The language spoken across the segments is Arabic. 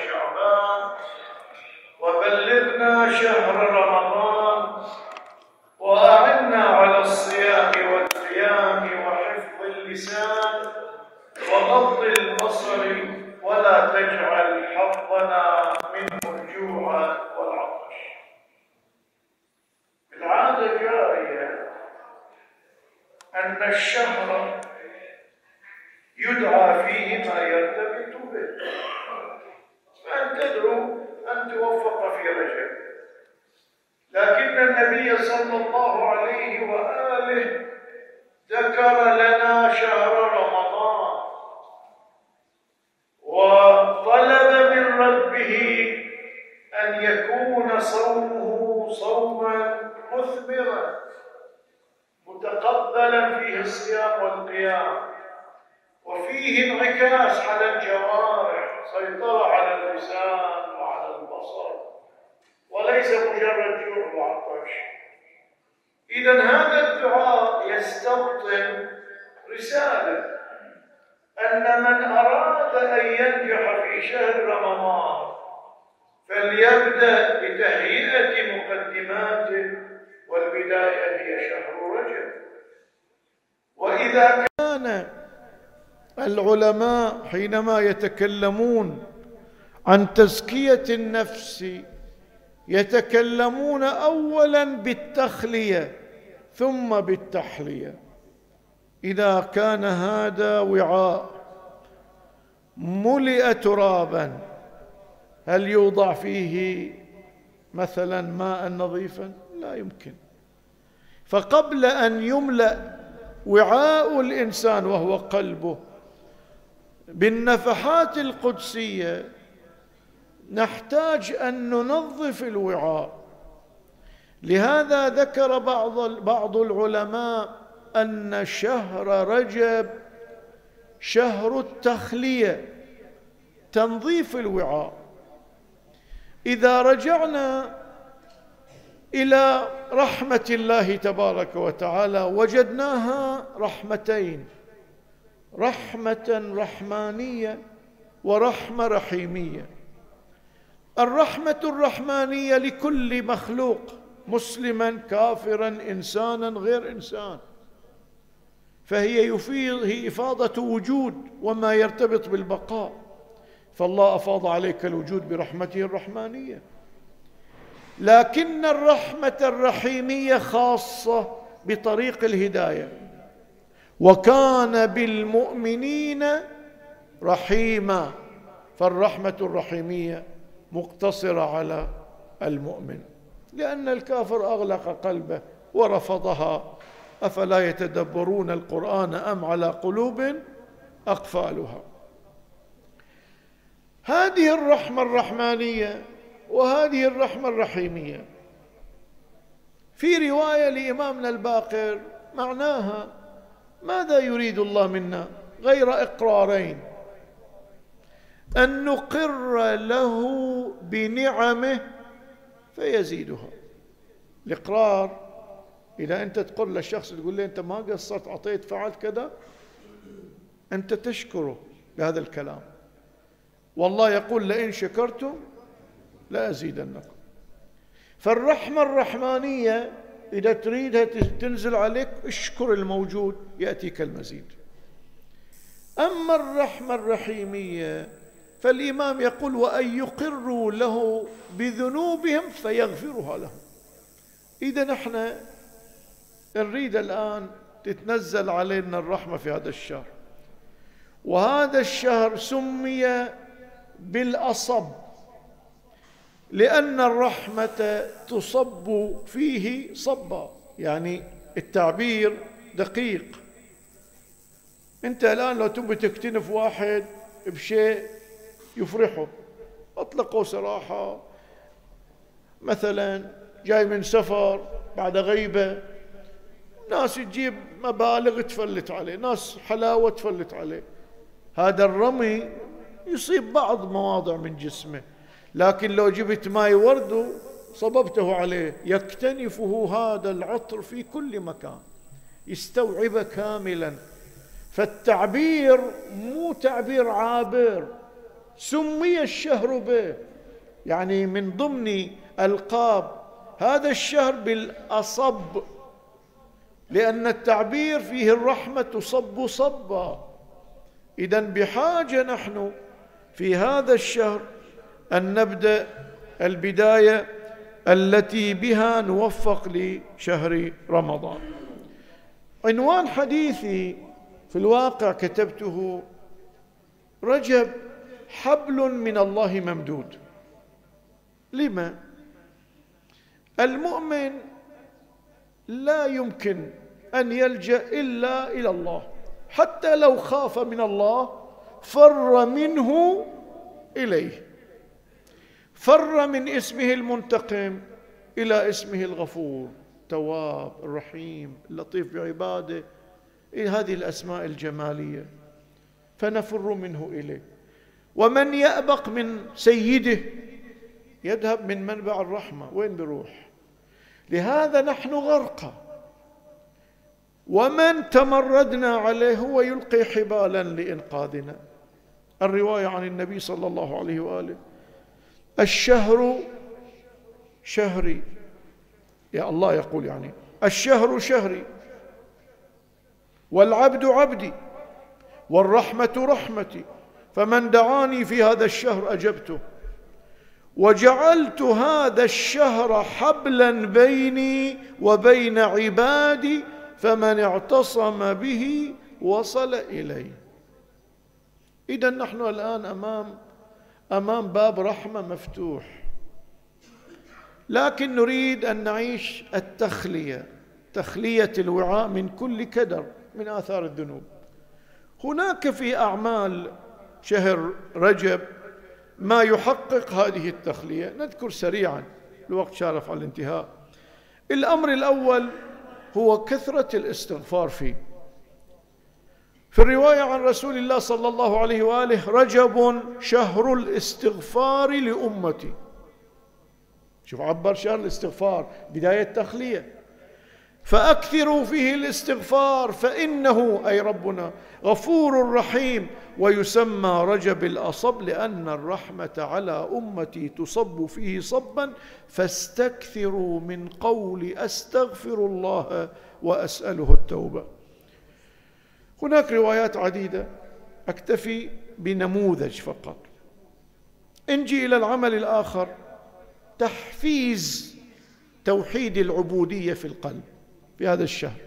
وشعبان وبلغنا شهر رمضان وأعنا على الصيام والقيام وحفظ اللسان وغض البصر ولا تجعل حظنا منه الجوع والعطش العادة جارية أن الشهر يدعى فيه ما يرتبط به فأن تدعو أن توفق في رجب لكن النبي صلى الله عليه وآله ذكر لنا شهر رمضان وطلب من ربه أن يكون صومه صوما مثمرا متقبلا فيه الصيام والقيام وفيه انعكاس على الجوارح سيطرة على اللسان وعلى البصر وليس مجرد جوع وعطش. إذا هذا الدعاء يستبطن رسالة أن من أراد أن ينجح في شهر رمضان فليبدأ بتهيئة مقدماته والبداية هي شهر رجب. وإذا كان العلماء حينما يتكلمون عن تزكية النفس يتكلمون أولا بالتخلية ثم بالتحلية. إذا كان هذا وعاء ملئ ترابا هل يوضع فيه مثلا ماء نظيفا؟ لا يمكن. فقبل أن يملأ وعاء الإنسان وهو قلبه بالنفحات القدسية نحتاج أن ننظف الوعاء. لهذا ذكر بعض بعض العلماء أن شهر رجب شهر التخلية تنظيف الوعاء. إذا رجعنا إلى رحمة الله تبارك وتعالى. وجدناها رحمتين. رحمة رحمانية ورحمة رحيمية. الرحمة الرحمانية لكل مخلوق مسلما كافرا إنسانا غير إنسان. فهي يفيض هي إفاضة وجود وما يرتبط بالبقاء. فالله أفاض عليك الوجود برحمته الرحمانية. لكن الرحمة الرحيمية خاصة بطريق الهداية. وكان بالمؤمنين رحيما فالرحمة الرحيمية مقتصرة على المؤمن. لأن الكافر أغلق قلبه ورفضها. أفلا يتدبرون القرآن أم على قلوب أقفالها؟ هذه الرحمة الرحمانية وهذه الرحمة الرحيمية. في رواية لإمامنا الباقر معناها ماذا يريد الله منا غير إقرارين؟ أن نقر له بنعمه فيزيدها. الإقرار اذا انت تقر للشخص تقول له أنت ما قصرت أعطيت فعلت كذا؟ أنت تشكره بهذا الكلام. والله يقول لئن شكرتم لازيدنكم فالرحمة الرحمانية إذا تريدها تنزل عليك اشكر الموجود يأتيك المزيد. أما الرحمة الرحيمية فالإمام يقول وأن يقروا له بذنوبهم فيغفرها لهم. إذا نحن نريد الآن تتنزل علينا الرحمة في هذا الشهر. وهذا الشهر سمي بالأصب. لأن الرحمة تصب فيه صبا يعني التعبير دقيق. أنت الآن لو تبي تكتنف واحد بشيء يفرحه اطلقوا سراحة. مثلا جاي من سفر بعد غيبة ناس تجيب مبالغ تفلت عليه ناس حلاوة تفلت عليه. هذا الرمي يصيب بعض مواضع من جسمه. لكن لو جبت ماي ورد صببته عليه. يكتنفه هذا العطر في كل مكان. يستوعبه كاملا. فالتعبير مو تعبير عابر. سمي الشهر به. يعني من ضمن ألقاب. هذا الشهر بالأصب. لأن التعبير فيه الرحمة تصب صبا. اذا بحاجة نحن في هذا الشهر أن نبدأ البداية التي بها نوفق لشهر رمضان. عنوان حديثي في الواقع كتبته رجب حبل من الله ممدود. لما؟ المؤمن لا يمكن أن يلجأ إلا إلى الله. حتى لو خاف من الله فر منه إليه. فر من اسمه المنتقم إلى اسمه الغفور تواب الرحيم اللطيف بعباده. إيه هذه الأسماء الجمالية؟ فنفر منه إليه. ومن يأبق من سيده يذهب من منبع الرحمة. وين بيروح؟ لهذا نحن غرقى. ومن تمردنا عليه هو يلقي حبالا لإنقاذنا. الرواية عن النبي صلى الله عليه وآله الشهر شهري. يا الله يقول يعني الشهر شهري. والعبد عبدي والرحمة رحمتي. فمن دعاني في هذا الشهر أجبته. وجعلت هذا الشهر حبلا بيني وبين عبادي فمن اعتصم به وصل إليه. اذا نحن الآن أمام أمام باب رحمة مفتوح. لكن نريد أن نعيش التخلية تخلية الوعاء من كل كدر من آثار الذنوب. هناك في أعمال شهر رجب ما يحقق هذه التخلية. نذكر سريعا الوقت شارف على الانتهاء. الأمر الأول هو كثرة الاستغفار فيه. في الرواية عن رسول الله صلى الله عليه وآله رجب شهر الاستغفار لأمتي. شوف عبر شهر الاستغفار بداية تخلية. فأكثروا فيه الاستغفار فإنه أي ربنا غفور رحيم. ويسمى رجب الأصب لأن الرحمة على أمتي تصب فيه صبا. فاستكثروا من قول أستغفر الله وأسأله التوبة. هناك روايات عديدة أكتفي بنموذج فقط. انجي إلى العمل الآخر تحفيز توحيد العبودية في القلب في هذا الشهر.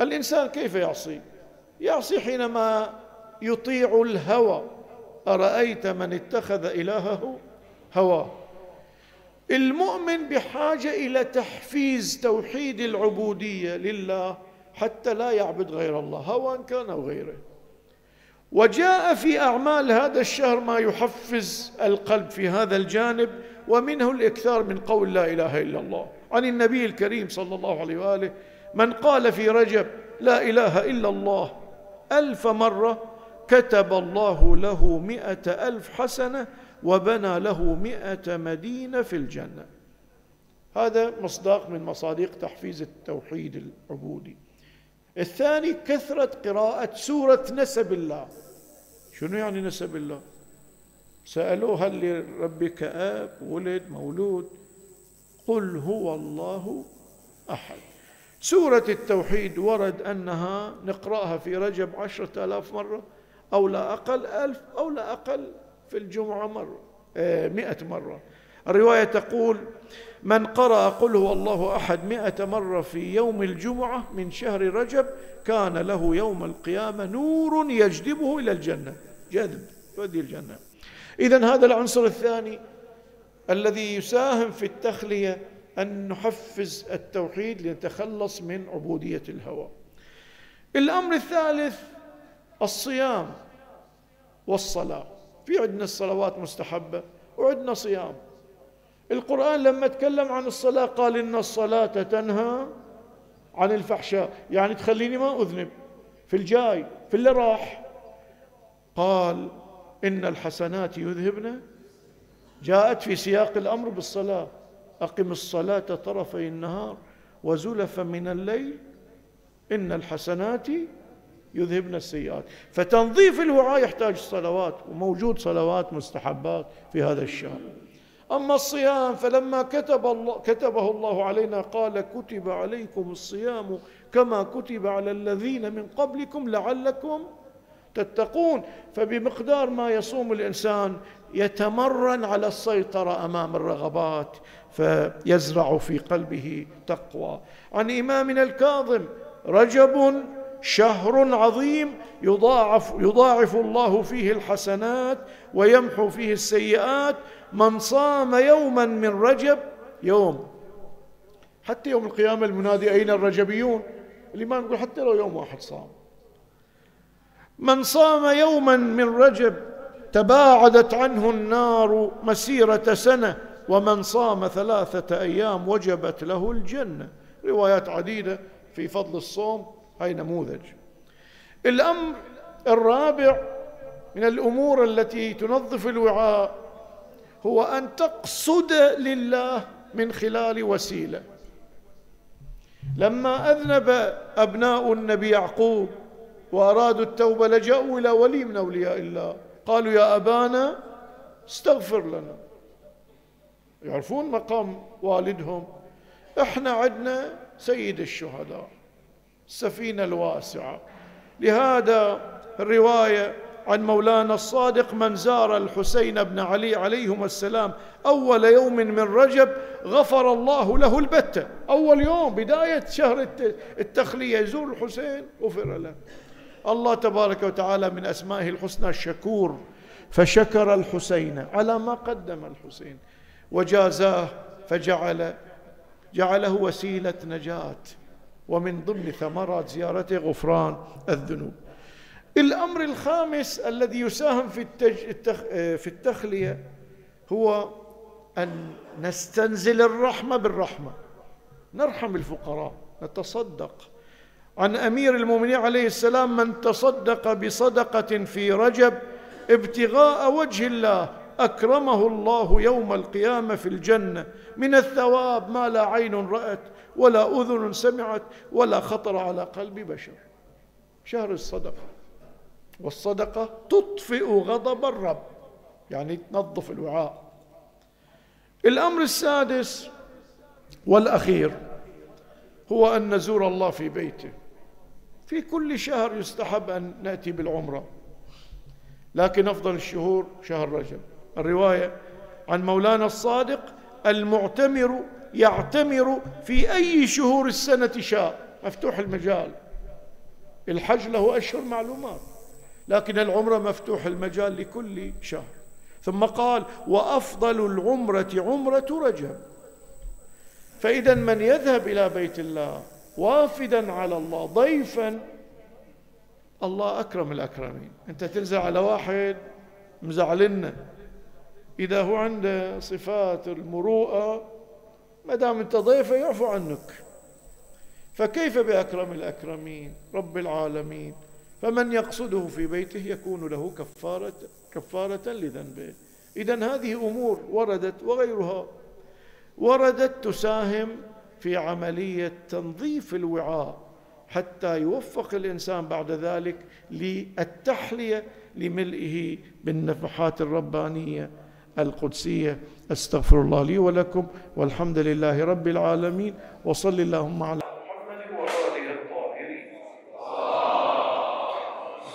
الإنسان كيف يعصي؟ يعصي حينما يطيع الهوى. أرأيت من اتخذ إلهه هواه المؤمن بحاجة إلى تحفيز توحيد العبودية لله حتى لا يعبد غير الله هوى كان أو غيره. وجاء في أعمال هذا الشهر ما يحفز القلب في هذا الجانب ومنه الإكثار من قول لا إله إلا الله. عن النبي الكريم صلى الله عليه وآله من قال في رجب لا إله إلا الله ألف مرة كتب الله له مئة ألف حسنة وبنى له مئة مدينة في الجنة. هذا مصداق من مصادق تحفيز التوحيد العبودي. الثاني كثرة قراءة سورة نسب الله. شنو يعني نسب الله؟ سألوه هل لربك أب ولد مولود. قل هو الله أحد. سورة التوحيد ورد أنها نقرأها في رجب عشرة آلاف مرة أو لا أقل ألف أو لا أقل في الجمعة مرة آه، مئة مرة. الرواية تقول من قرأ قل هو الله أحد مئة مرة في يوم الجمعة من شهر رجب كان له يوم القيامة نور يجذبه إلى الجنة. جذب يؤدي الجنة. إذا هذا العنصر الثاني الذي يساهم في التخلية أن نحفز التوحيد لنتخلص من عبودية الهوى. الأمر الثالث الصيام والصلاة. في عندنا الصلوات مستحبة وعندنا صيام. القرآن لما تكلم عن الصلاة قال إن الصلاة تنهى عن الفحشاء. يعني تخليني ما أذنب. في الجاي في اللي راح. قال إن الحسنات يذهبن. جاءت في سياق الأمر بالصلاة. أقم الصلاة طرفي النهار وزلفا من الليل. إن الحسنات يذهبن السيئات. فتنظيف الوعاء يحتاج صلوات وموجود صلوات مستحبات في هذا الشهر. أما الصيام فلما كتب الله كتبه الله علينا قال كتب عليكم الصيام كما كتب على الذين من قبلكم لعلكم تتقون فبمقدار ما يصوم الإنسان يتمرن على السيطرة أمام الرغبات فيزرع في قلبه تقوى. عن إمامنا الكاظم رجب شهر عظيم يضاعف يضاعف الله فيه الحسنات ويمحو فيه السيئات. من صام يوما من رجب يوم. حتى يوم القيامة المنادي أين الرجبيون؟ اللي ما نقول حتى لو يوم واحد صام. من صام يوما من رجب تباعدت عنه النار مسيرة سنة ومن صام ثلاثة أيام وجبت له الجنة. روايات عديدة في فضل الصوم. هاي نموذج. الأمر الرابع من الأمور التي تنظف الوعاء هو أن تقصد لله من خلال وسيلة. لما أذنب أبناء النبي يعقوب وأرادوا التوبة لجأوا إلى ولي من أولياء الله. قالوا يا أبانا استغفر لنا. يعرفون مقام والدهم. إحنا عندنا سيد الشهداء. السفينة الواسعة. لهذا الرواية عن مولانا الصادق من زار الحسين بن علي عليهما السلام أول يوم من رجب غفر الله له البتة. أول يوم بداية شهر التخلية يزور الحسين غفر له. الله تبارك وتعالى من أسمائه الحسنى الشكور. فشكر الحسين على ما قدم الحسين وجازاه فجعل جعله وسيلة نجاة. ومن ضمن ثمرات زيارته غفران الذنوب. الأمر الخامس الذي يساهم في, التج... في التخلية هو أن نستنزل الرحمة بالرحمة. نرحم الفقراء نتصدق. عن أمير المؤمنين عليه السلام من تصدق بصدقة في رجب ابتغاء وجه الله أكرمه الله يوم القيامة في الجنة. من الثواب ما لا عين رأت ولا أذن سمعت ولا خطر على قلب بشر. شهر الصدقة. والصدقة تطفئ غضب الرب. يعني تنظف الوعاء. الأمر السادس والأخير هو أن نزور الله في بيته. في كل شهر يستحب أن نأتي بالعمرة. لكن أفضل الشهور شهر رجب. الرواية عن مولانا الصادق المعتمر يعتمر في أي شهور السنة شاء. مفتوح المجال. الحج له أشهر معلومات لكن العمرة مفتوح المجال لكل شهر. ثم قال وأفضل العمرة عمرة رجب. فإذا من يذهب إلى بيت الله وافدا على الله ضيفا الله أكرم الأكرمين. أنت تنزل على واحد مزعلنا. إذا هو عنده صفات المروءة ما دام أنت ضيفه يعفو عنك. فكيف بأكرم الأكرمين؟ رب العالمين. فمن يقصده في بيته يكون له كفارة كفارة لذنبه. إذا هذه أمور وردت وغيرها. وردت تساهم في عملية تنظيف الوعاء حتى يوفق الإنسان بعد ذلك للتحلية لملئه بالنفحات الربانية. القدسية. أستغفر الله لي ولكم والحمد لله رب العالمين. وصل اللهم على